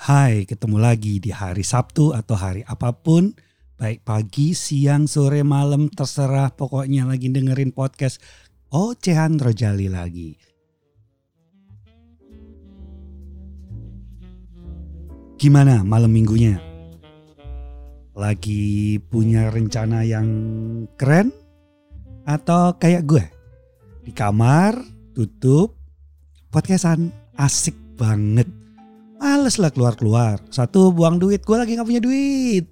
Hai, ketemu lagi di hari Sabtu atau hari apa pun, baik pagi, siang, sore, malam, terserah pokoknya lagi dengerin podcast Ocehan Rojali lagi. Gimana malam minggunya? Lagi punya rencana yang keren? Atau kayak gue? Di kamar, tutup, podcastan asik banget. Males lah keluar-keluar. Satu buang duit, gue lagi gak punya duit.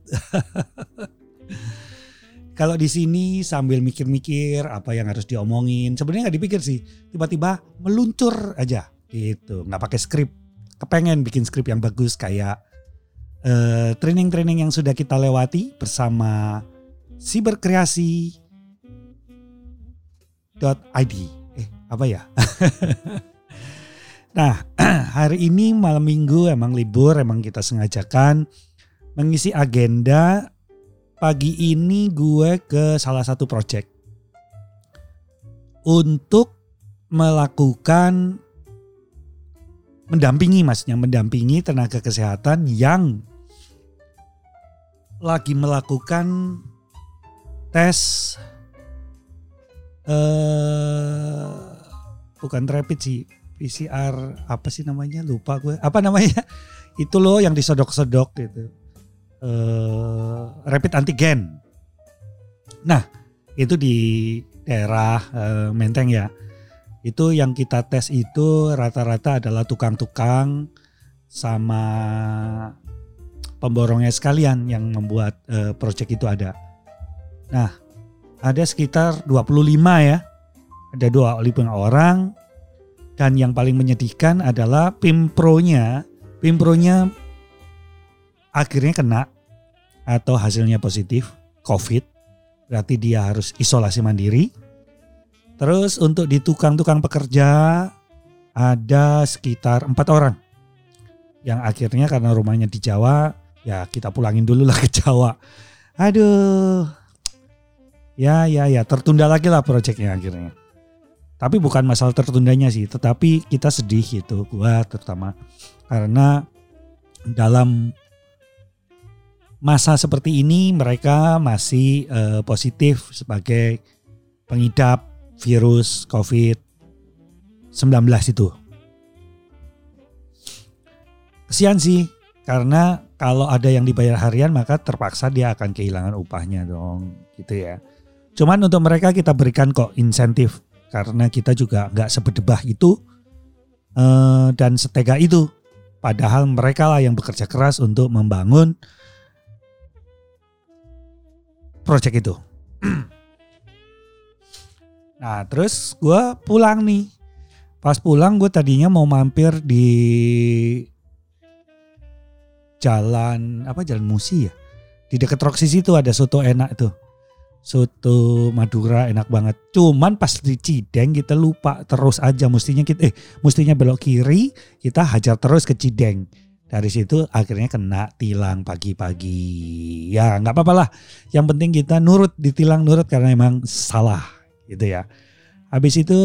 Kalau di sini sambil mikir-mikir apa yang harus diomongin, sebenarnya nggak dipikir sih. Tiba-tiba meluncur aja gitu, nggak pakai skrip. Kepengen bikin skrip yang bagus kayak eh, training-training yang sudah kita lewati bersama siberkreasi id eh apa ya nah hari ini malam minggu emang libur emang kita sengajakan mengisi agenda. Pagi ini gue ke salah satu project. Untuk melakukan mendampingi maksudnya mendampingi tenaga kesehatan yang lagi melakukan tes eh bukan rapid sih PCR apa sih namanya? Lupa gue. Apa namanya? Itu loh yang disodok-sodok gitu. Eh rapid antigen. Nah itu di daerah eh, Menteng ya. Itu yang kita tes itu rata-rata adalah tukang-tukang sama pemborongnya sekalian yang membuat eh, project itu ada. Nah ada sekitar 25 ya. Ada 25 orang dan yang paling menyedihkan adalah Pimpro-nya, Pimpro-nya akhirnya kena atau hasilnya positif COVID. Berarti dia harus isolasi mandiri. Terus untuk di tukang-tukang pekerja ada sekitar empat orang yang akhirnya karena rumahnya di Jawa ya kita pulangin dulu lah ke Jawa. Aduh, ya ya ya tertunda lagi lah proyeknya akhirnya. Tapi bukan masalah tertundanya sih, tetapi kita sedih gitu, gua terutama karena dalam masa seperti ini mereka masih uh, positif sebagai pengidap virus COVID-19 itu. Kesian sih, karena kalau ada yang dibayar harian maka terpaksa dia akan kehilangan upahnya dong, gitu ya. Cuman untuk mereka kita berikan kok insentif karena kita juga nggak sebedebah itu uh, dan setega itu. Padahal mereka lah yang bekerja keras untuk membangun proyek itu. nah terus gue pulang nih. Pas pulang gue tadinya mau mampir di jalan apa jalan Musi ya. Di dekat Roxy itu ada soto enak tuh soto Madura enak banget. Cuman pas di Cideng kita lupa terus aja mestinya kita eh mestinya belok kiri, kita hajar terus ke Cideng. Dari situ akhirnya kena tilang pagi-pagi. Ya nggak apa-apa lah. Yang penting kita nurut ditilang nurut karena emang salah gitu ya. Habis itu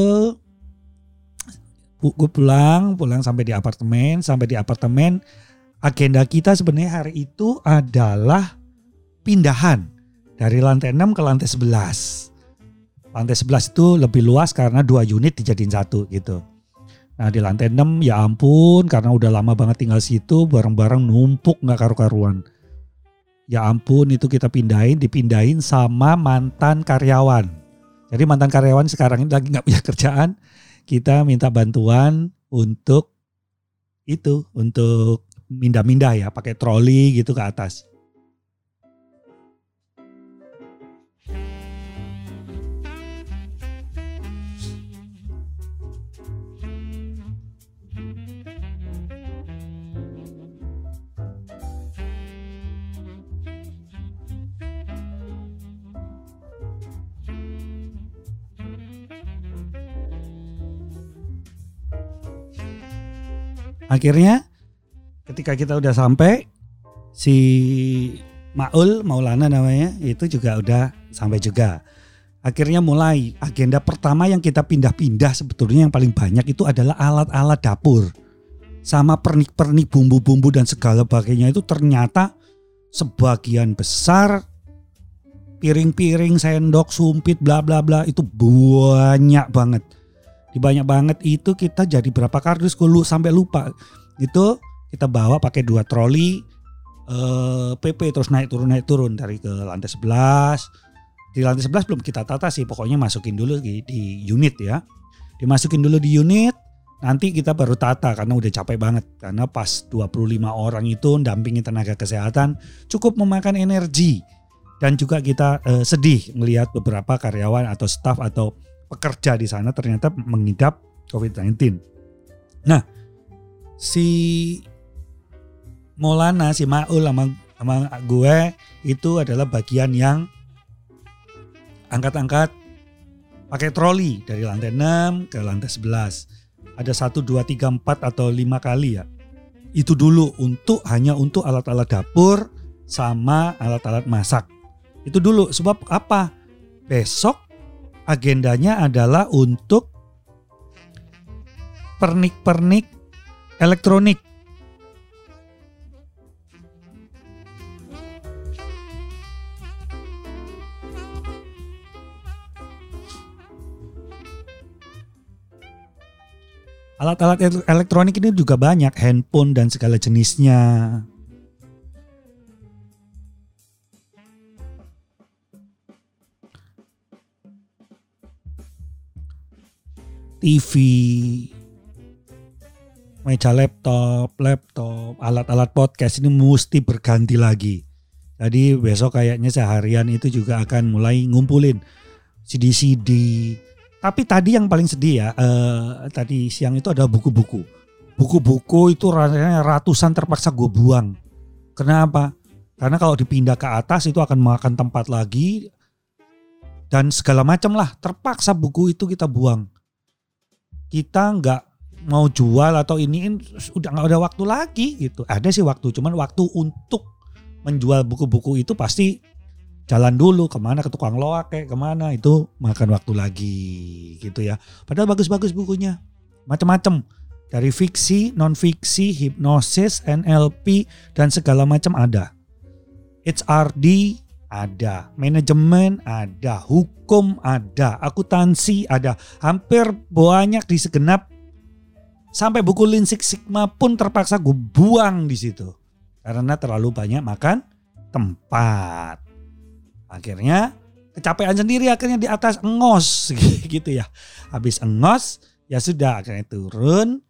gue pulang, pulang sampai di apartemen, sampai di apartemen agenda kita sebenarnya hari itu adalah pindahan dari lantai 6 ke lantai 11. Lantai 11 itu lebih luas karena dua unit dijadiin satu gitu. Nah di lantai 6 ya ampun karena udah lama banget tinggal situ barang-barang numpuk nggak karu-karuan. Ya ampun itu kita pindahin, dipindahin sama mantan karyawan. Jadi mantan karyawan sekarang ini lagi nggak punya kerjaan. Kita minta bantuan untuk itu, untuk mindah-mindah ya pakai troli gitu ke atas. Akhirnya ketika kita udah sampai si Maul Maulana namanya itu juga udah sampai juga. Akhirnya mulai agenda pertama yang kita pindah-pindah sebetulnya yang paling banyak itu adalah alat-alat dapur. sama pernik-pernik bumbu-bumbu dan segala bagainya itu ternyata sebagian besar piring-piring, sendok, sumpit, bla bla bla itu banyak banget. Di banyak banget itu kita jadi berapa kardus gue sampai lupa. Itu kita bawa pakai dua troli eh, PP terus naik turun naik turun dari ke lantai 11. Di lantai 11 belum kita tata sih, pokoknya masukin dulu di, di unit ya. Dimasukin dulu di unit, nanti kita baru tata karena udah capek banget. Karena pas 25 orang itu dampingi tenaga kesehatan cukup memakan energi. Dan juga kita eh, sedih melihat beberapa karyawan atau staff atau pekerja di sana ternyata mengidap COVID-19. Nah, si Maulana si Maul sama, sama gue itu adalah bagian yang angkat-angkat pakai troli dari lantai 6 ke lantai 11. Ada 1, 2, 3, 4 atau 5 kali ya. Itu dulu untuk hanya untuk alat-alat dapur sama alat-alat masak. Itu dulu sebab apa? Besok agendanya adalah untuk pernik-pernik elektronik Alat-alat elektronik ini juga banyak, handphone dan segala jenisnya. TV, meja laptop, laptop, alat-alat podcast ini mesti berganti lagi. Jadi besok kayaknya seharian itu juga akan mulai ngumpulin CD-CD, tapi tadi yang paling sedih ya, uh, tadi siang itu ada buku-buku. Buku-buku itu rasanya ratusan terpaksa gue buang. Kenapa? Karena kalau dipindah ke atas itu akan makan tempat lagi dan segala macam lah. Terpaksa buku itu kita buang. Kita nggak mau jual atau ini udah nggak ada waktu lagi gitu. Ada sih waktu, cuman waktu untuk menjual buku-buku itu pasti jalan dulu ke mana ke tukang loak kayak ke mana itu makan waktu lagi gitu ya. Padahal bagus-bagus bukunya. Macam-macam dari fiksi non fiksi hipnosis NLP dan segala macam ada. HRD ada. Manajemen ada. Hukum ada. Akuntansi ada. Hampir banyak di segenap. Sampai buku Lean Six Sigma pun terpaksa gue buang di situ. Karena terlalu banyak makan tempat. Akhirnya kecapean sendiri akhirnya di atas engos. Gitu ya. Habis engos ya sudah akhirnya turun.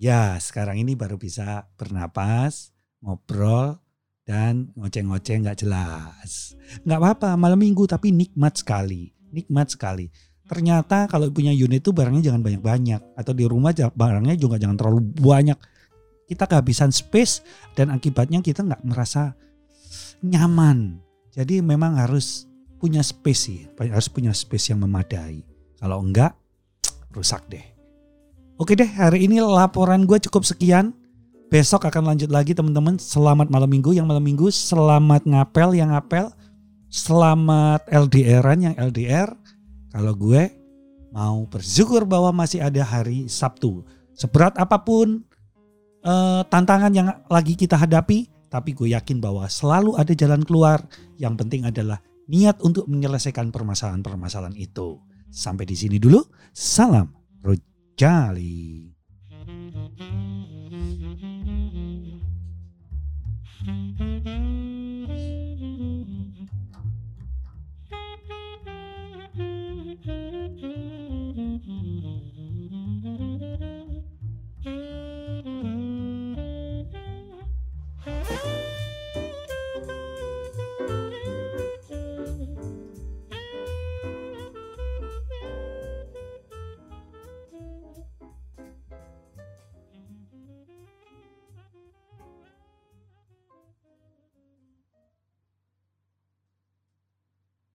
Ya sekarang ini baru bisa bernapas, ngobrol dan ngoceh-ngoceh nggak jelas. Nggak apa-apa malam minggu tapi nikmat sekali, nikmat sekali. Ternyata kalau punya unit itu barangnya jangan banyak-banyak atau di rumah barangnya juga jangan terlalu banyak. Kita kehabisan space dan akibatnya kita nggak merasa nyaman jadi memang harus punya space sih, harus punya space yang memadai. Kalau enggak, rusak deh. Oke deh, hari ini laporan gue cukup sekian. Besok akan lanjut lagi teman-teman. Selamat malam minggu yang malam minggu. Selamat ngapel yang ngapel. Selamat LDRan yang LDR. Kalau gue mau bersyukur bahwa masih ada hari Sabtu. Seberat apa pun eh, tantangan yang lagi kita hadapi, tapi gue yakin bahwa selalu ada jalan keluar. Yang penting adalah niat untuk menyelesaikan permasalahan-permasalahan itu. Sampai di sini dulu. Salam Rojali.